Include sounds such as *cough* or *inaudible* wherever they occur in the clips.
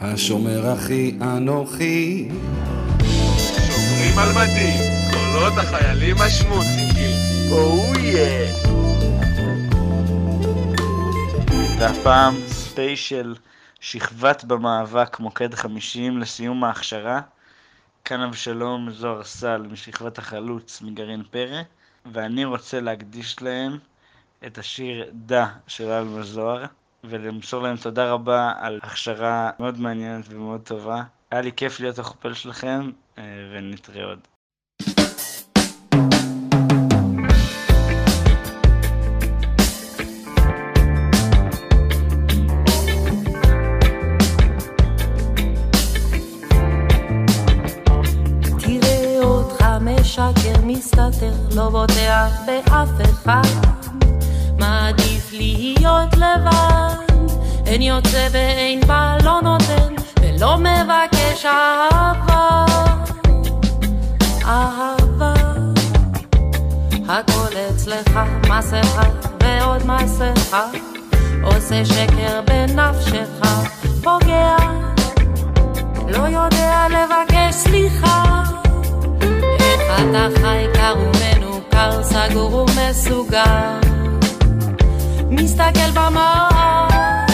השומר אחי אנוכי שומרים על מדים, קולות החיילים השמוציקים. אויה! והפעם ספיישל שכבת במאבק מוקד 50 לסיום ההכשרה. כאן אבשלום זוהר סל משכבת החלוץ מגרעין פרא, ואני רוצה להקדיש להם את השיר דה של אלמה זוהר, ולמסור להם תודה רבה על הכשרה מאוד מעניינת ומאוד טובה. היה לי כיף להיות החופל שלכם, אה, ונתראה עוד. משקר, מסתתר, לא בוטח באף אחד. מעדיף להיות לבד, אין יוצא ואין בא, לא נותן ולא מבקש אהבה. אהבה, הכל אצלך, מסכה ועוד מסכה, עושה שקר בנפשך, פוגע. לא יודע לבקש סליחה. איך אתה חי קר ומנוכר, סגור ומסוגר מסתכל במראה,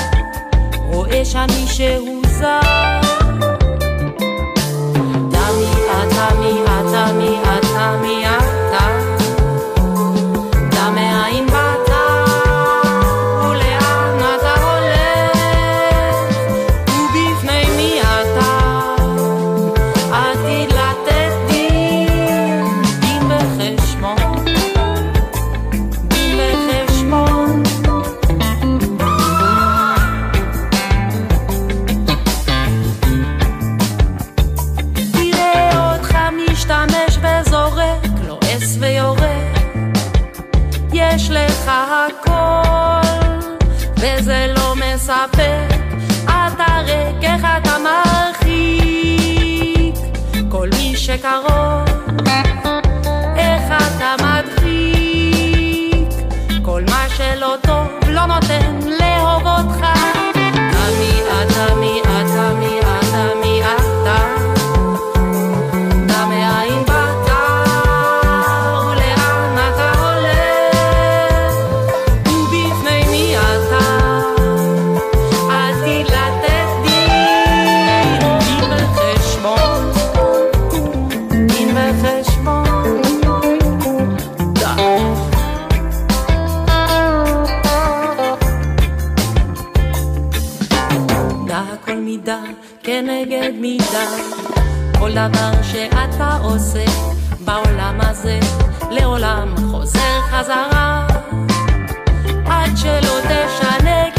רואה שם מישהו זר כל דבר שאתה עושה בעולם הזה, לעולם חוזר חזרה. עד שלא תשנה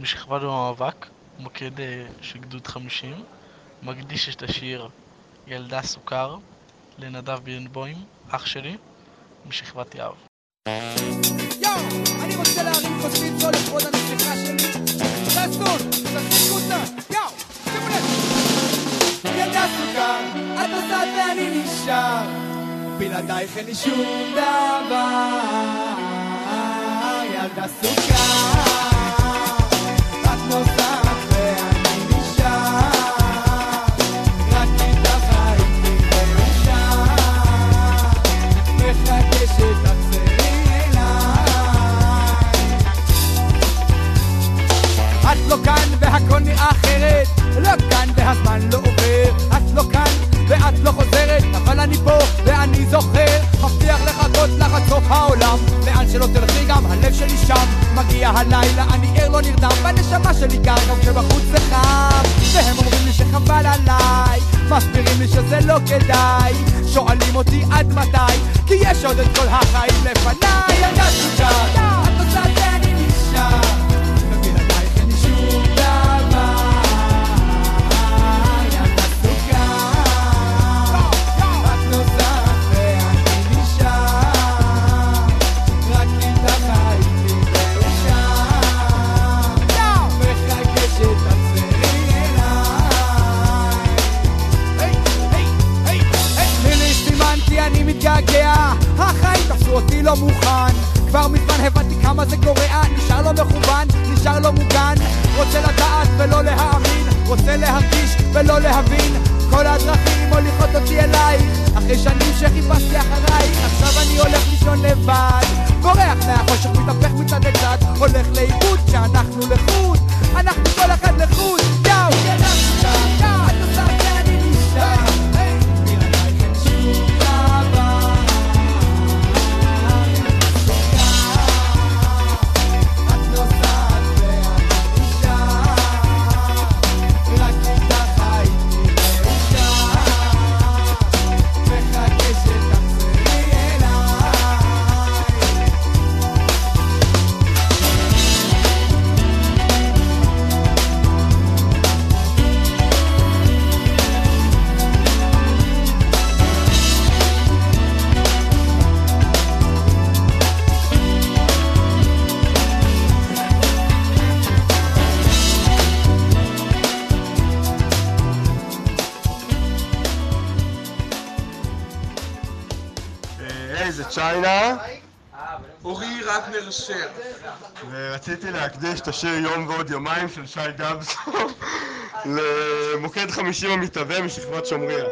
משכבה במאבק, מוקד אה, של גדוד 50, מקדיש את השיר ילדה סוכר לנדב בירנבוים, אח שלי, משכבת יהב. בלעדייך אין לי שום דבר. ילדה סוכר. לא כאן והכל נראה אחרת לא כאן והזמן לא עובר. את לא כאן ואת לא חוזרת אבל אני פה ואני זוכר. מבטיח לחכות לך עד סוף העולם. לאן שלא תלכי גם הלב שלי שם. מגיע הלילה אני ער לא נרדם. והנשמה שלי קר גם כשבחוץ זה חם. והם אומרים לי שחבל עליי. מסבירים לי שזה לא כדאי. שואלים אותי עד מתי? כי יש עוד את כל החיים לפניי. ילדה סוכר את נוסעת ואני נשאר אותי לא מוכן. כבר מזמן הבנתי כמה זה גורע נשאר לא מכוון, נשאר לא מוגן. רוצה לדעת ולא להאמין רוצה להרגיש ולא להבין. כל הדרכים מוליכות אותי אלייך אחרי שנים שחיפשתי אחרייך עכשיו אני הולך לישון לבד בורח מהחושך מתהפך מצד לצד. הולך לאיבוד כשאנחנו לחוד אנחנו כל אחד לחוד רטנר שר. ורציתי להקדיש את השיר יום ועוד יומיים של שי גבסו *laughs* למוקד חמישים המתהווה משכבת שומריה.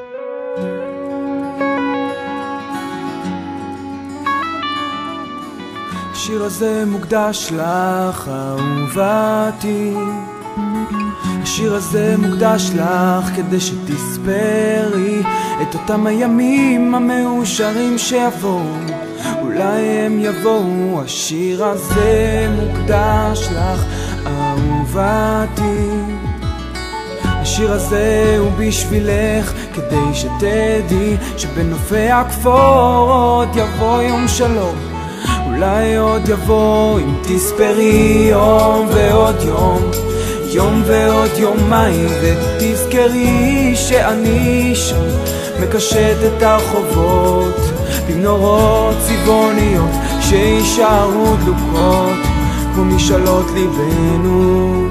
השיר הזה מוקדש לך, אהובתי. השיר הזה מוקדש לך כדי שתספרי את אותם הימים המאושרים שיבואו. אולי הם יבואו, השיר הזה מוקדש לך, אהובתי. השיר הזה הוא בשבילך, כדי שתדעי שבנופי הכפור עוד יבוא יום שלום. אולי עוד יבוא אם תספרי יום ועוד יום, יום ועוד יומיים, ותזכרי שאני שם, מקשט את הרחובות, במנורות צבעוניות שיישארו דלוקות, כמו משאלות ליבנו.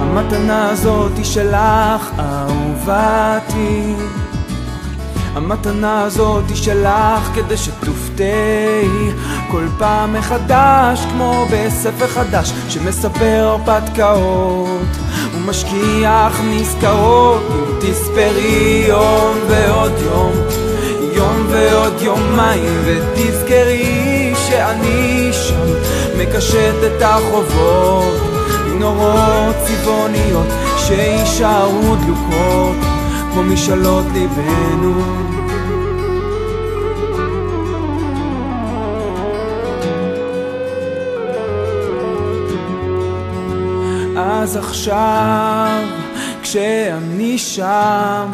המתנה הזאת היא שלך, אהובתי. המתנה הזאת היא שלך כדי שתופתעי כל פעם מחדש כמו בספר חדש שמספר הרפתקאות. ומשכיח מזכרות אם תספרי יום ועוד יום יום ועוד יומיים ותזכרי שאני שם מקשט את החובות נורות צבעוניות שיישארו דלוקות כמו משאלות ליבנו אז עכשיו כשאני שם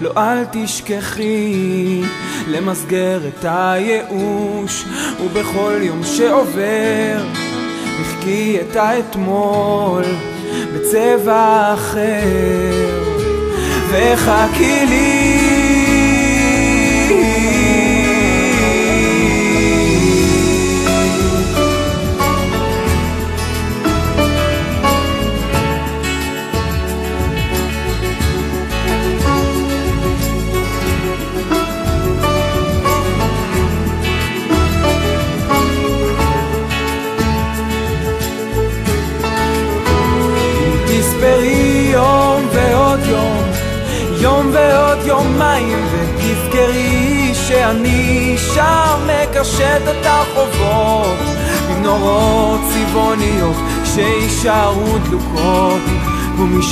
לא אל תשכחי למסגר את הייאוש ובכל יום שעובר מחכי את האתמול בצבע אחר. וחכי לי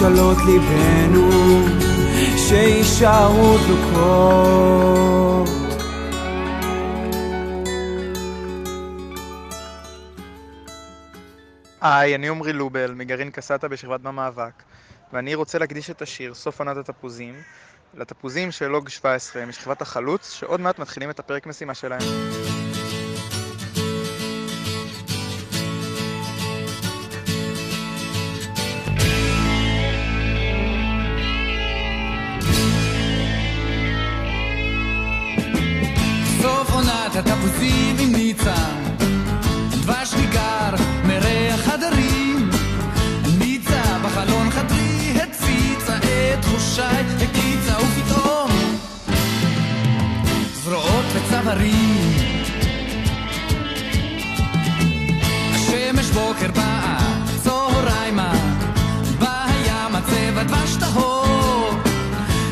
ומשאלות ליבנו שיישארו דלוקות. היי, אני עמרי לובל, מגרעין קסטה בשכבת במאבק, ואני רוצה להקדיש את השיר סוף עונת התפוזים לתפוזים של לוג 17 משכבת החלוץ, שעוד מעט מתחילים את הפרק משימה שלהם. וצווארים. השמש בוקר באה, צהריימה, בה הים הצבע דבש טהור.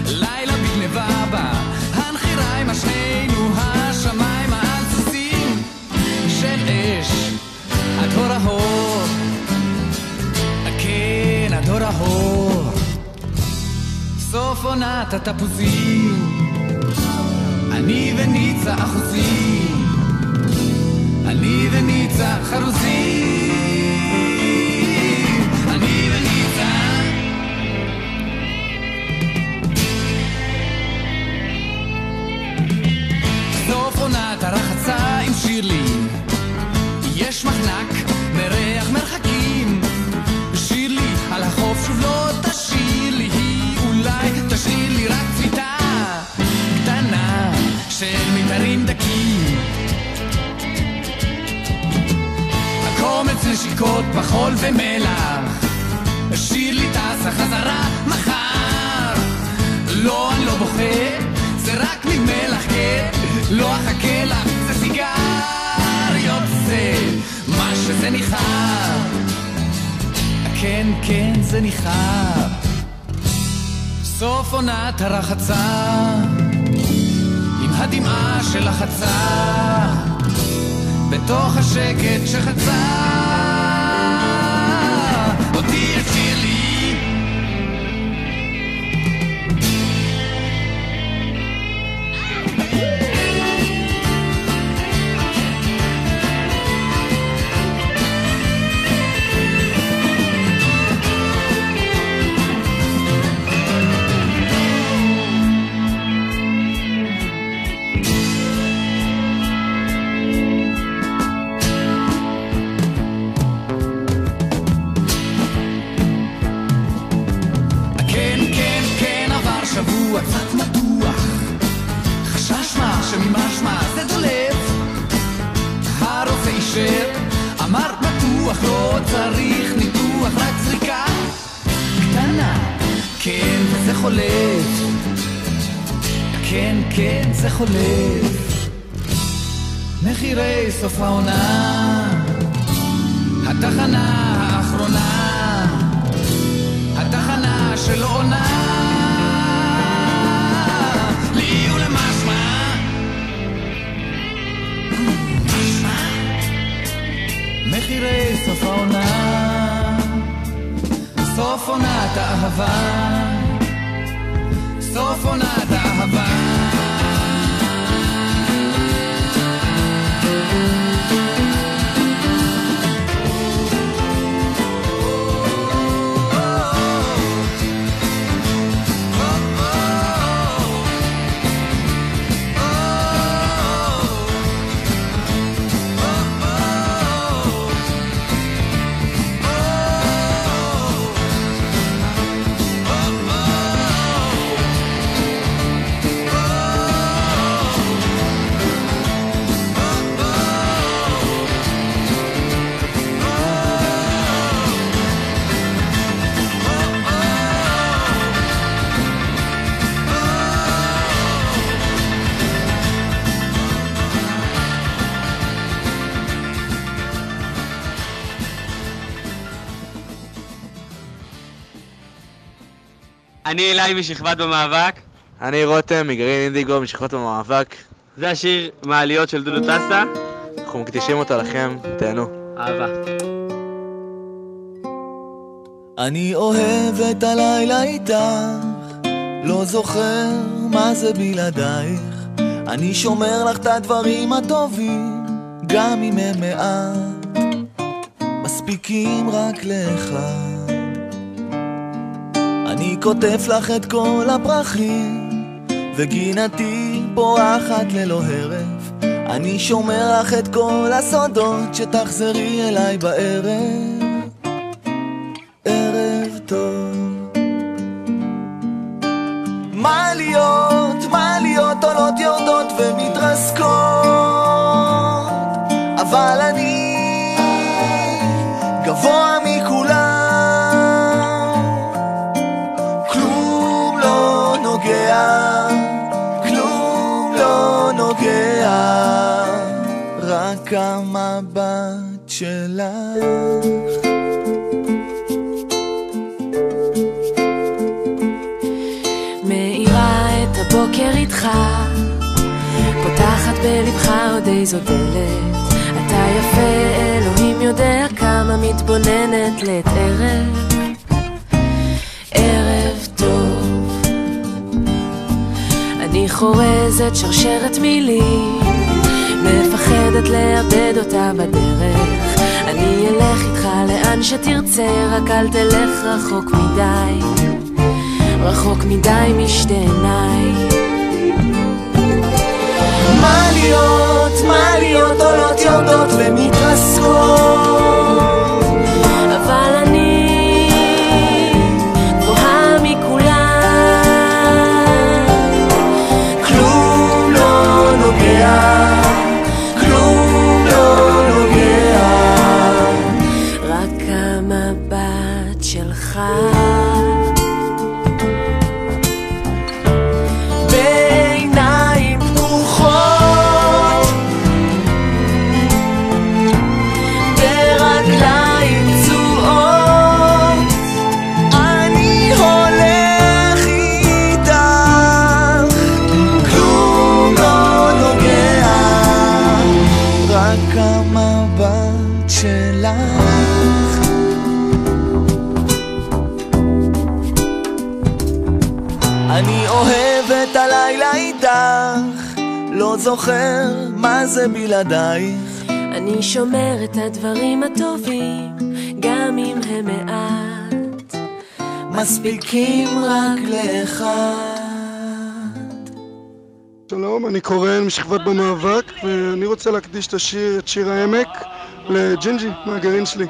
לילה בגנבה בה, הנחיריימה שנינו השמיימה על סוסים של אש, הדור ההור, כן, הדור ההור. סוף עונת התפוזים, אני וניצה אחוזים, אני וניצה חרוזים, אני וניצה. סוף עונת הרחצה עם שירלי. יש מחנק בחול ומלח שירלי טסה חזרה מחר לא, אני לא בוכה, זה רק ממלח, כן? לא אחכה לך, זה סיגריות, זה מה שזה ניחר. כן, כן, זה ניחר. סוף עונת הרחצה, עם הדמעה של החצה, בתוך השקט שחצה. אותי כן, כן, זה חולף. מחירי סוף העונה. התחנה האחרונה. התחנה של עונה. מחירי סוף העונה. סוף עונת האהבה סוף עונת האהבה אני אליי משכבת במאבק. אני רותם מגרעין אינדיגו משכבת במאבק. זה השיר מעליות של דודו טסה. אנחנו מקדישים אותו לכם, תהנו. אהבה. אני אוהב את הלילה איתך, לא זוכר מה זה בלעדייך. אני שומר לך את הדברים הטובים, גם אם הם מעט, מספיקים רק לאחד. אני כותב לך את כל הפרחים, וגינתי פורחת ללא הרף. אני שומר לך את כל הסודות, שתחזרי אליי בערב. המבט שלך. מאירה את הבוקר איתך, פותחת בלבך עוד איזו דלת. אתה יפה, אלוהים יודע כמה מתבוננת לעת ערב. ערב טוב. אני חורזת שרשרת מילים, מפחדת לאבד אותה בדרך. אני אלך איתך לאן שתרצה, רק אל תלך רחוק מדי. רחוק מדי משתי עיניי. מעליות, מעליות עולות יורדות ומתרסקות זוכר מה זה בלעדייך. אני שומר את הדברים הטובים, גם אם הם מעט. מספיקים רק לאחד. שלום, אני קורן משכבת במאבק, ואני רוצה להקדיש את השיר, את שיר העמק, לג'ינג'י, מהגרעין שלי.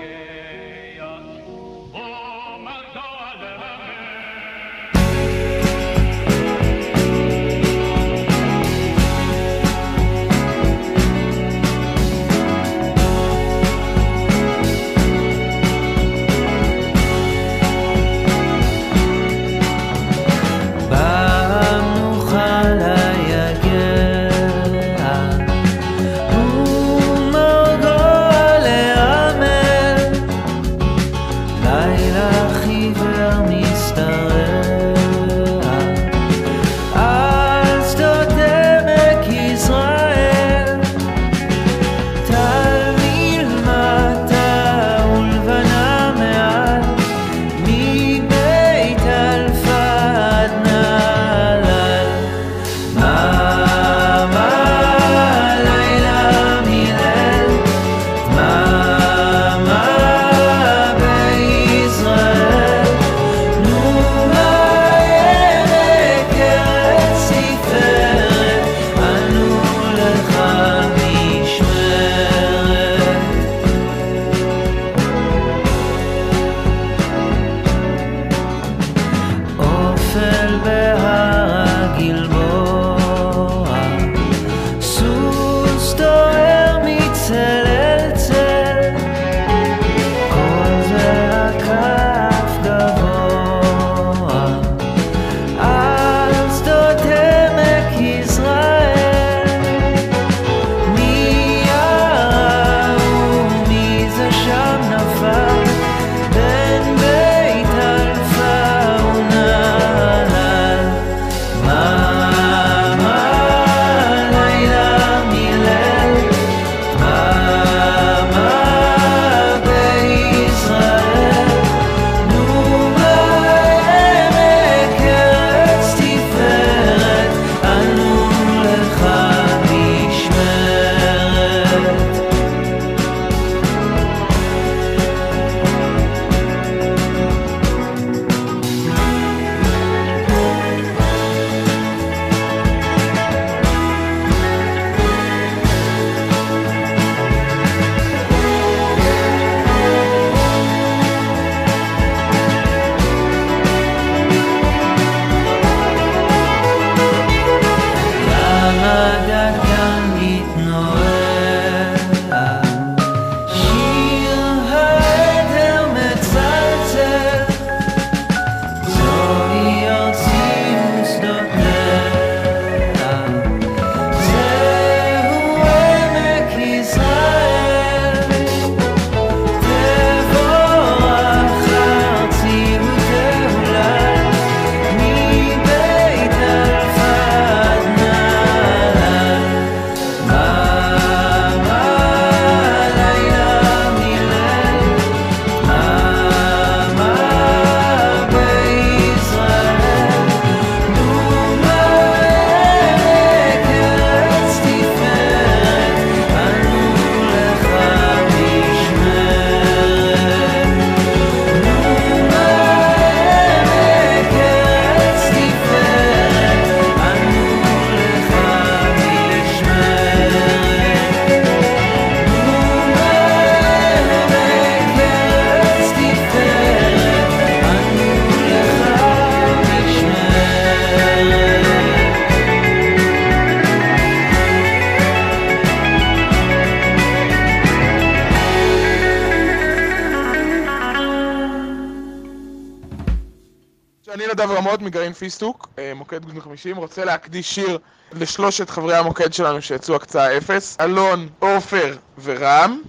פיסטוק, אה, מוקד גדוד 50, רוצה להקדיש שיר לשלושת חברי המוקד שלנו שיצאו הקצאה אפס, אלון, עופר ורם.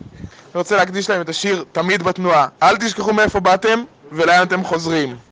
אני רוצה להקדיש להם את השיר תמיד בתנועה. אל תשכחו מאיפה באתם ולאן אתם חוזרים.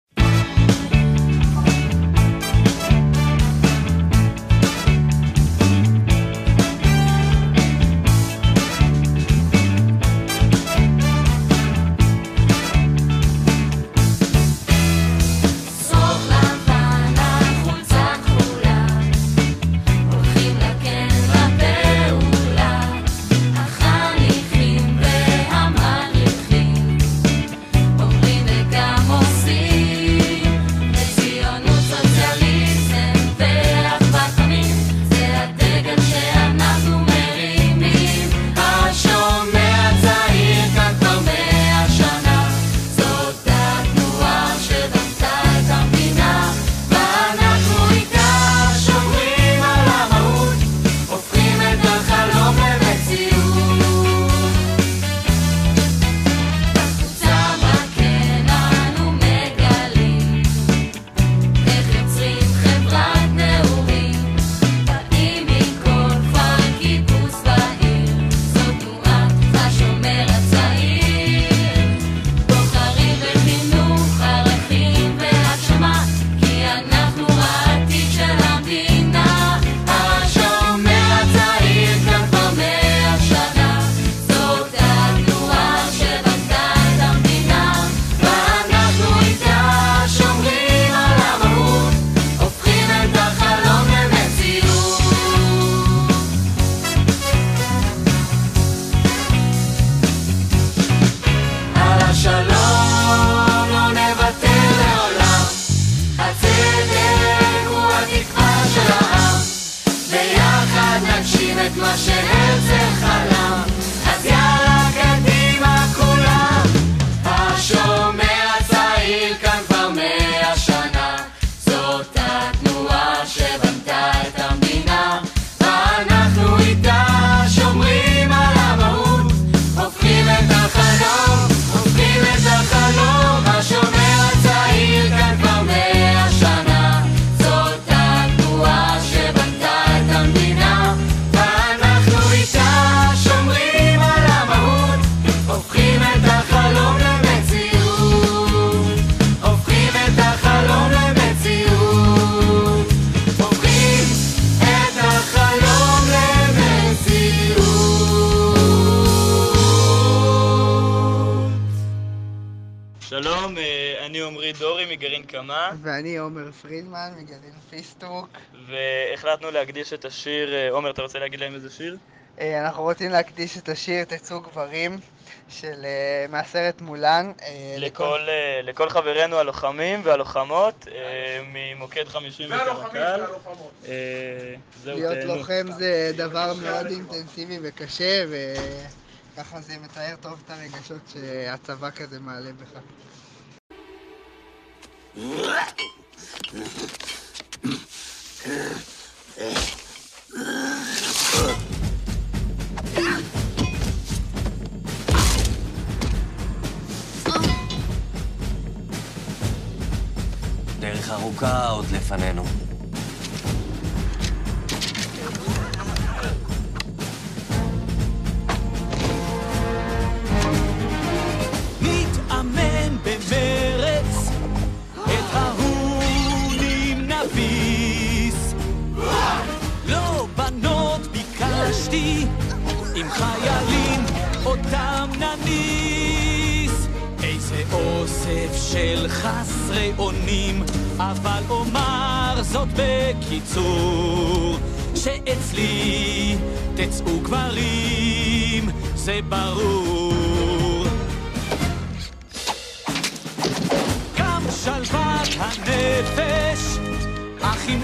פיסטוק. והחלטנו להקדיש את השיר, אה, עומר, אתה רוצה להגיד להם איזה שיר? אה, אנחנו רוצים להקדיש את השיר תצאו גברים של אה, מהסרט מולן. לכל, אה, לכל חברינו הלוחמים והלוחמות ממוקד 50 וקרקל. להיות תהנו. לוחם זה דבר מאוד אינטנסיבי וקשה, וככה זה מתאר טוב את הרגשות שהצבא כזה מעלה בך. *laughs* דרך ארוכה עוד לפנינו. עם חיילים אותם נניס. איזה אוסף של חסרי אונים, אבל אומר זאת בקיצור, שאצלי תצאו גברים, זה ברור. גם שלוות הנפש, אך עם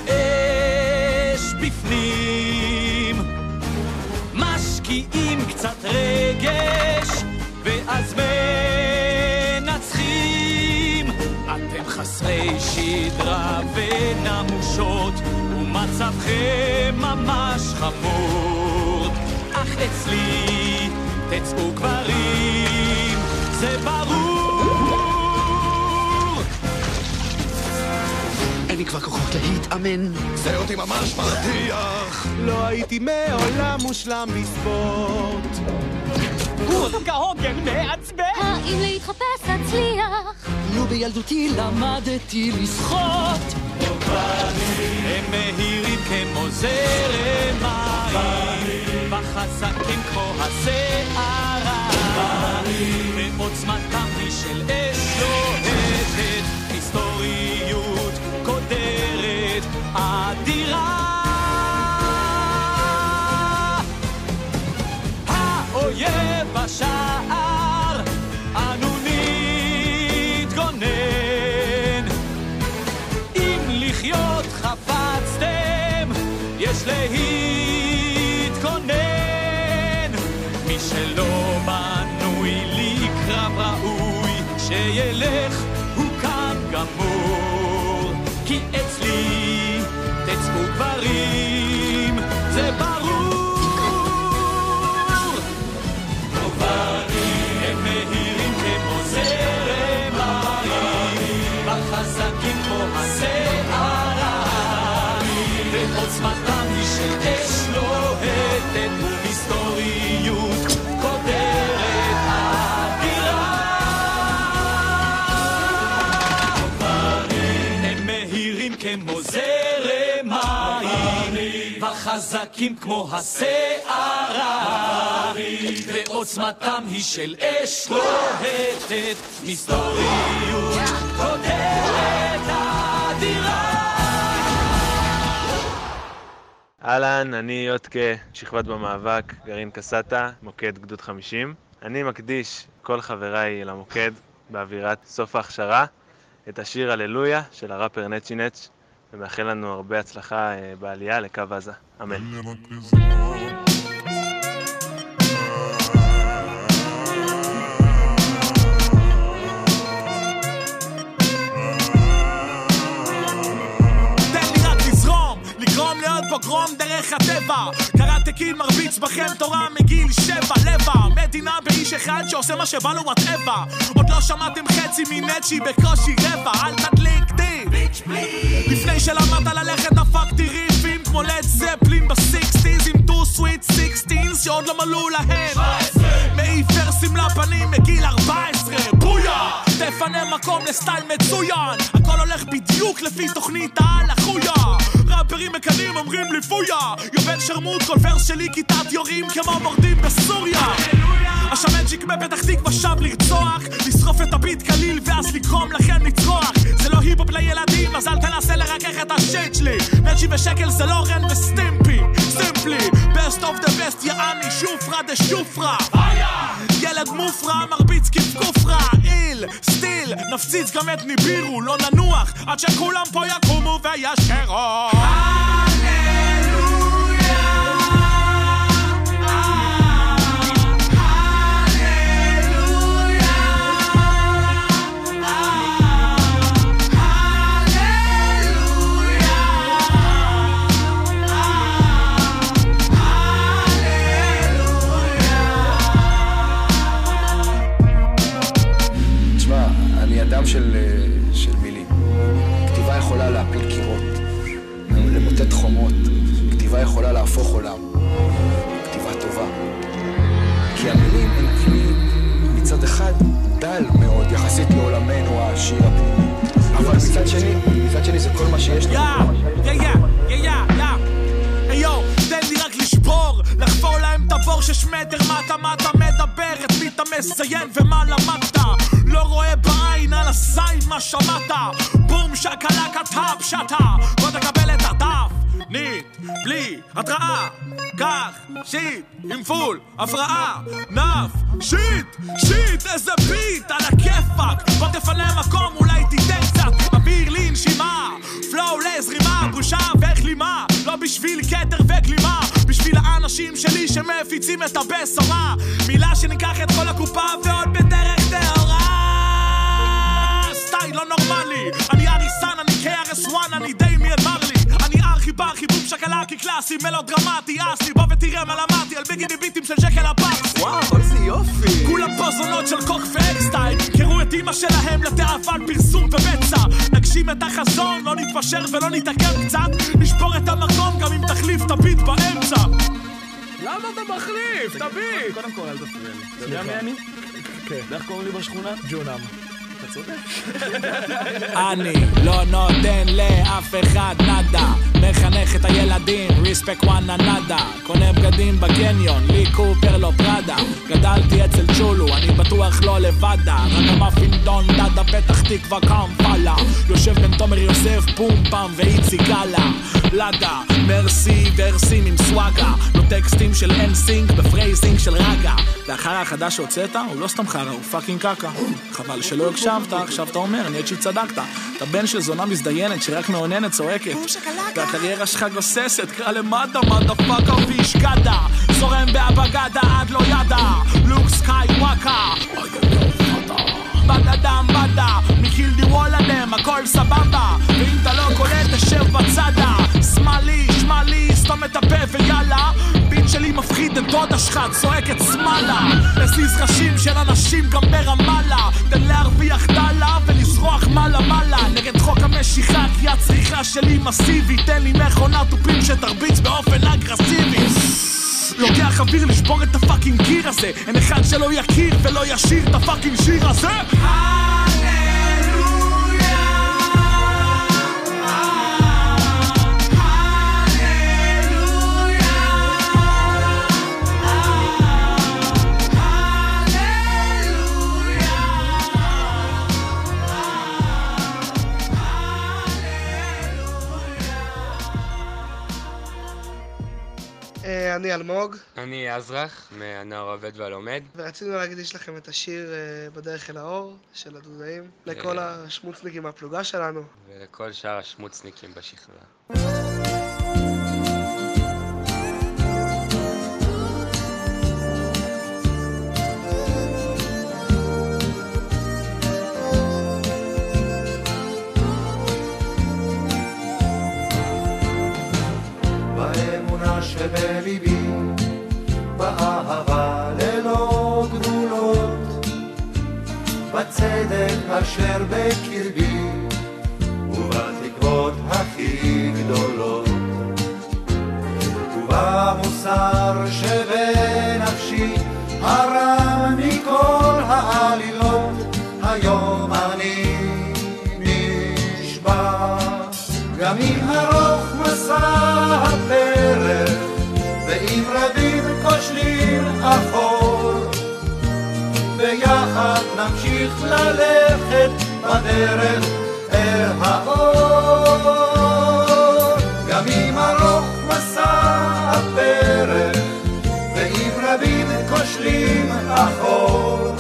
קצת רגש, ואז מנצחים. אתם חסרי שדרה ונמושות, ומצבכם ממש חמור. אך אצלי תצאו גברים, זה ברור. כבר כוחות להתאמן. זה אותי ממש מרתיח. לא הייתי מעולם מושלם בספורט. הוא כהוגן מעצבן! האם להתחפש אצליח? נו בילדותי למדתי לשחות. הם מהירים כמו זרם מים, וחזקים כמו הסערה. ועוצמתם היא של אש אדירה. האויב בשער, אנו נתגונן. אם לחיות חפצתם, יש להתכונן. מי שלא בנוי לקרב ראוי, שילך, הוא כאן גמור. כי אצלי תצאו גברים, וחזקים כמו הסערה, ועוצמתם היא של אש לוהטת, מסתוריות קודרת אדירה. אהלן, אני יודקה, שכבת במאבק, גרעין קסטה, מוקד גדוד 50. אני מקדיש כל חבריי למוקד באווירת סוף ההכשרה את השיר הללויה של הראפר נצ'י נץ' ומאחל לנו הרבה הצלחה אה, בעלייה לקו עזה. אמן. פוגרום דרך הטבע. קראטה קיל מרביץ בכם תורה מגיל שבע, לבע. מדינה באיש אחד שעושה מה שבא לו whatever. עוד לא שמעתם חצי מנצ'י בקושי רבע, אל תדליק. לפני שלמדת ללכת דפקתי ריפים כמו לד זפלין ב sixties עם two sweet sixteens שעוד לא מלאו להם. מעיף ורסים לפנים מגיל 14, booyah! תפנה מקום ל style מצוין הכל הולך בדיוק לפי תוכנית העל החויה ראפרים מקנאים אומרים לי פויה! יובל שרמוט כל verse שלי כיתת יורים כמו מורדים בסוריה. השמנצ'יק בפתח תקווה שב לרצוח לשרוף את הביט קליל ואז לגרום לכם לצרוח. זה לא היפ-הופ לילדים אז אל תנסה לרכך את ה shit שלי. נצ'י ושקל זה לא רן וסטימפי simply. Best of the best יעני שופרא דשופרא. ילד מופרע מרביץ כפכופרה ill style נפציץ גם את ניבירו לא ננוח. עד שכולם פה יקומו וישירו my name. חומות. כתיבה יכולה להפוך עולם. כתיבה טובה. כי המילים הן כלי מצד אחד דל מאוד יחסית לעולמנו העשיר הפנימי. אבל מצד שני, מצד שני זה כל מה שיש לנו. יא, יא, יא, יא, יא. היי יו, תן לי רק לשבור, לחפור להם את הבור שש מטר מטה, מה אתה מדבר, את מי אתה מזיין ומה למדת? לא רואה בעין על הזין מה שמעת? בום שקלקה טאפ שטה, בוא תקבל את ניט, בלי התראה, קח, שיט, עם פול, הפרעה, נף, שיט, שיט, איזה ביט, על הכיפאק, בוא תפנה מקום, אולי תיתן קצת. אוויר לנשימה, פלואו לזרימה, בושה וכלימה, לא בשביל כתר וגלימה, בשביל האנשים שלי שמפיצים את הבשורה, מילה שניקח את כל הקופה ועוד בדרך טהורה. לא נורמלי, אני אריסן, אני KRS-1, אני דמיאן מרלי, אני ארכי ברחי בום שקלקי קלאסי, מלודרמטי, אסלי, בוא ותראה מה למדתי על ביגי ביטים של שקל הפקס. וואו, איזה יופי. כולם פה זונות של קוק ואקסטייל, קראו את אמא שלהם לתאוות פרסום ובצע, נגשים את החזון, לא נתפשר ולא נתעכב קצת, נשבור את המקום גם אם תחליף את הביט באמצע. למה אתה מחליף? תביט! קודם כל אל תפריע לי. אתה יודע מי אני? כן. ואיך קוראים לי בשכונה? ג'ונם. אני לא נותן לאף אחד נאדה. מחנך את הילדים, ריספק וואנה נאדה קונה בגדים בקניון, לי קופר לא פראדה. גדלתי אצל צ'ולו, אני בטוח לא לבדה. רק המאפין דון דאדה פתח תקווה קמפלה יושב בין תומר יוסף, פום פם ואיציק גלה לאדה, מרסי ורסים עם סוואגה. לא טקסטים של אנסינק בפרייזינג של רגה. לאחר החדש שהוצאת, הוא לא סתם חרא, הוא פאקינג קקה. חבל שלא הקשבת, עכשיו אתה אומר, נצ'י צדקת אתה בן של זונה מזדיינת שרק מאוננת צועקת. והקריירה שלך גוססת, קרא למטה, מדה פאקה והשקדה זורם באבגדה עד לא ידה לוק סקאי וואקה. בן אדם בדה, מקילדי וולאדם, הכל סבבה. ואם אתה לא קולט, תשב בצדה שמאלי, שמאלי, סתום את הפה ויאללה. ביט שלי מפחיד את דודה שלך, צועקת שמאלה. הזיז ראשים של אנשים גם ברמאללה. תן להרוויח דלה ולזרוח מעלה מעלה. נגד חוק המשיכה כי הצריכה שלי מסיבית תן לי מכונת תופים שתרביץ באופן אגרסיבי. לוקח אוויר לשבור את ה fucking קיר הזה. אין אחד שלא יכיר ולא ישיר את ה fucking שיר הזה אני אלמוג, אני עזרח, מהנוער העובד והלומד. ורצינו להקדיש לכם את השיר אה, בדרך אל האור של הדודאים, לכל השמוצניקים מהפלוגה שלנו. ולכל שאר השמוצניקים בשכבה. אשר בקרבי, ובתקוות הכי גדולות, ובמוסר שבנפשי, הרע נמשיך ללכת בדרך אל האור. גם אם ארוך מסע הפרך, ואם רבים כושלים אחור,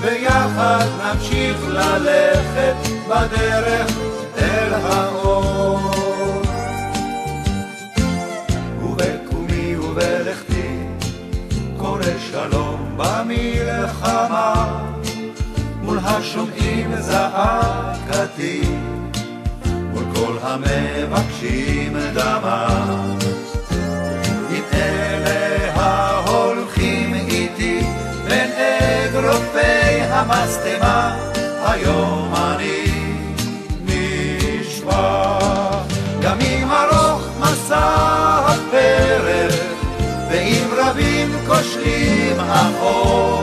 ביחד נמשיך ללכת בדרך זעקתי, מול כל המבקשים דמה. עם אלה ההולכים איתי בין אגרופי המשטמה, היום אני נשבע. גם אם ארוך מסע הפרך, ואם רבים כושלים אחור,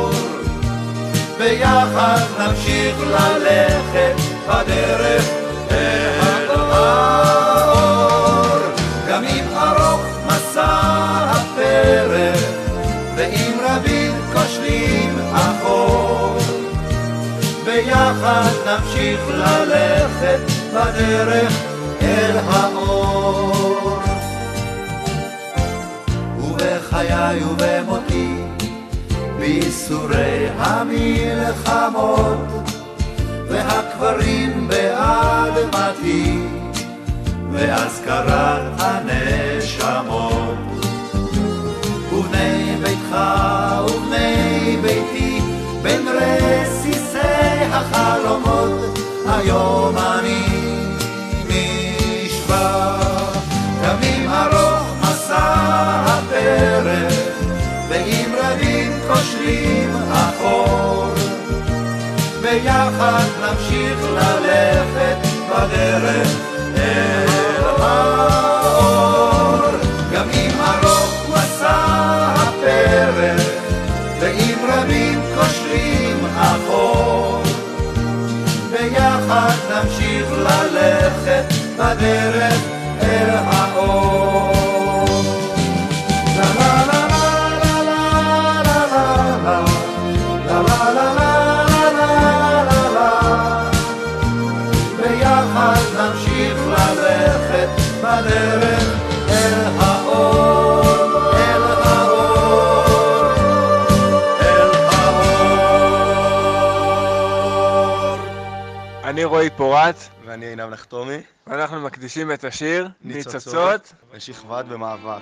ביחד נמשיך ללכת בדרך אל האור. גם אם ארוך מסע הפרך, ואם רבים כושלים אחור, ביחד נמשיך ללכת בדרך אל האור. ובחיי ובמותי, בייסורי המלחמות, והקברים באדמתי, ואזכרת הנשמות. רק נמשיך ללכת בדרך אל האור. גם אם ארוך מסע הפרך, ואם רבים קושרים אחור, ביחד נמשיך ללכת בדרך אל האור. רועי פורט. ואני עינב נחתומי. ואנחנו מקדישים את השיר ניצוצות. לשכבת במאבק.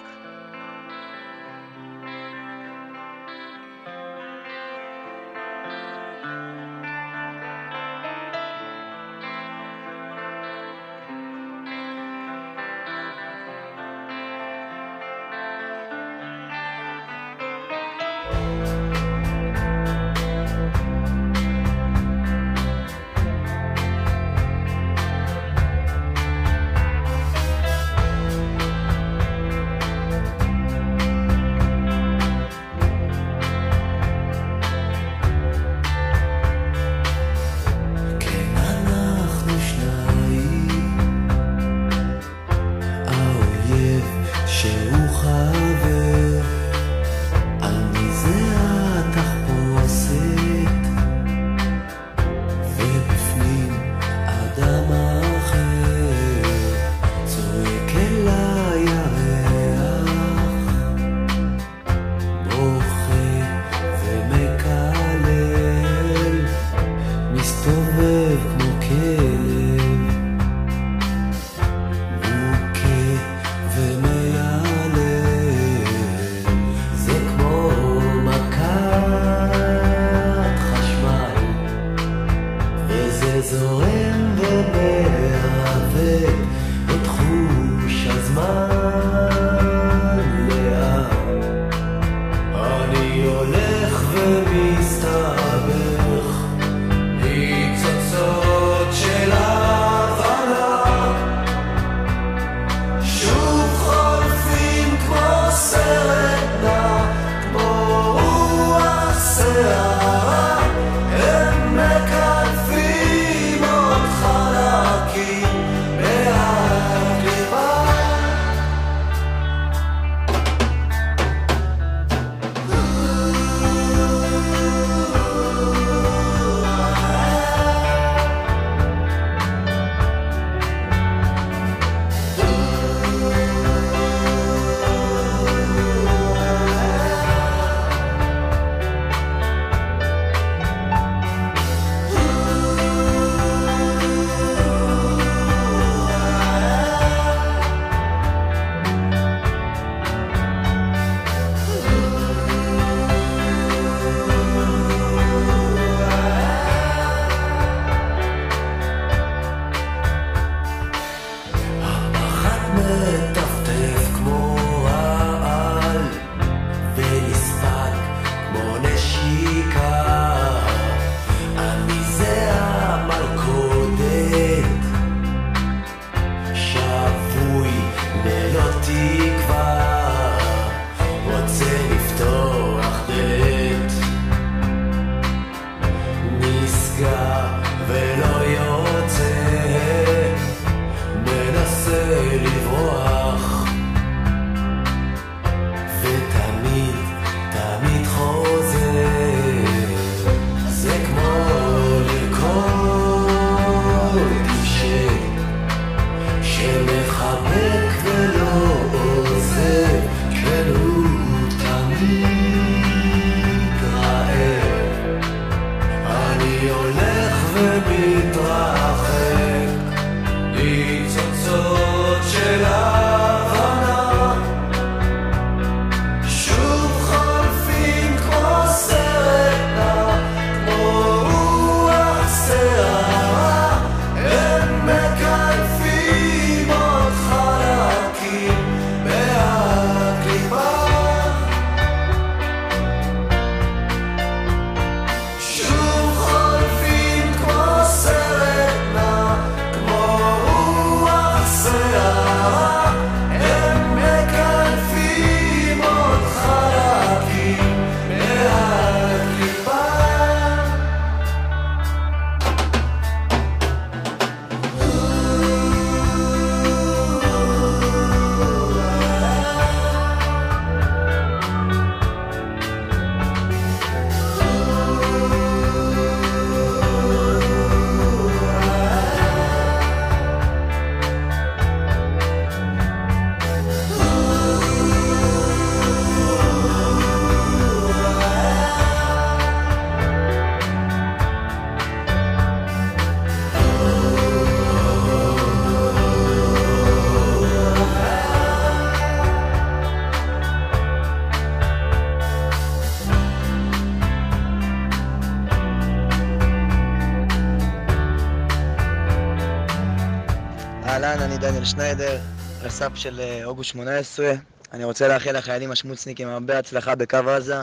דניאל שניידר, רס"פ של אה, אוגוסט 18. אני רוצה לאחל לחיילים השמוצניקים הרבה הצלחה בקו עזה,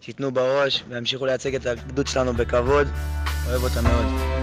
שייתנו בראש וימשיכו לייצג את הגדוד שלנו בכבוד. אוהב אותם מאוד.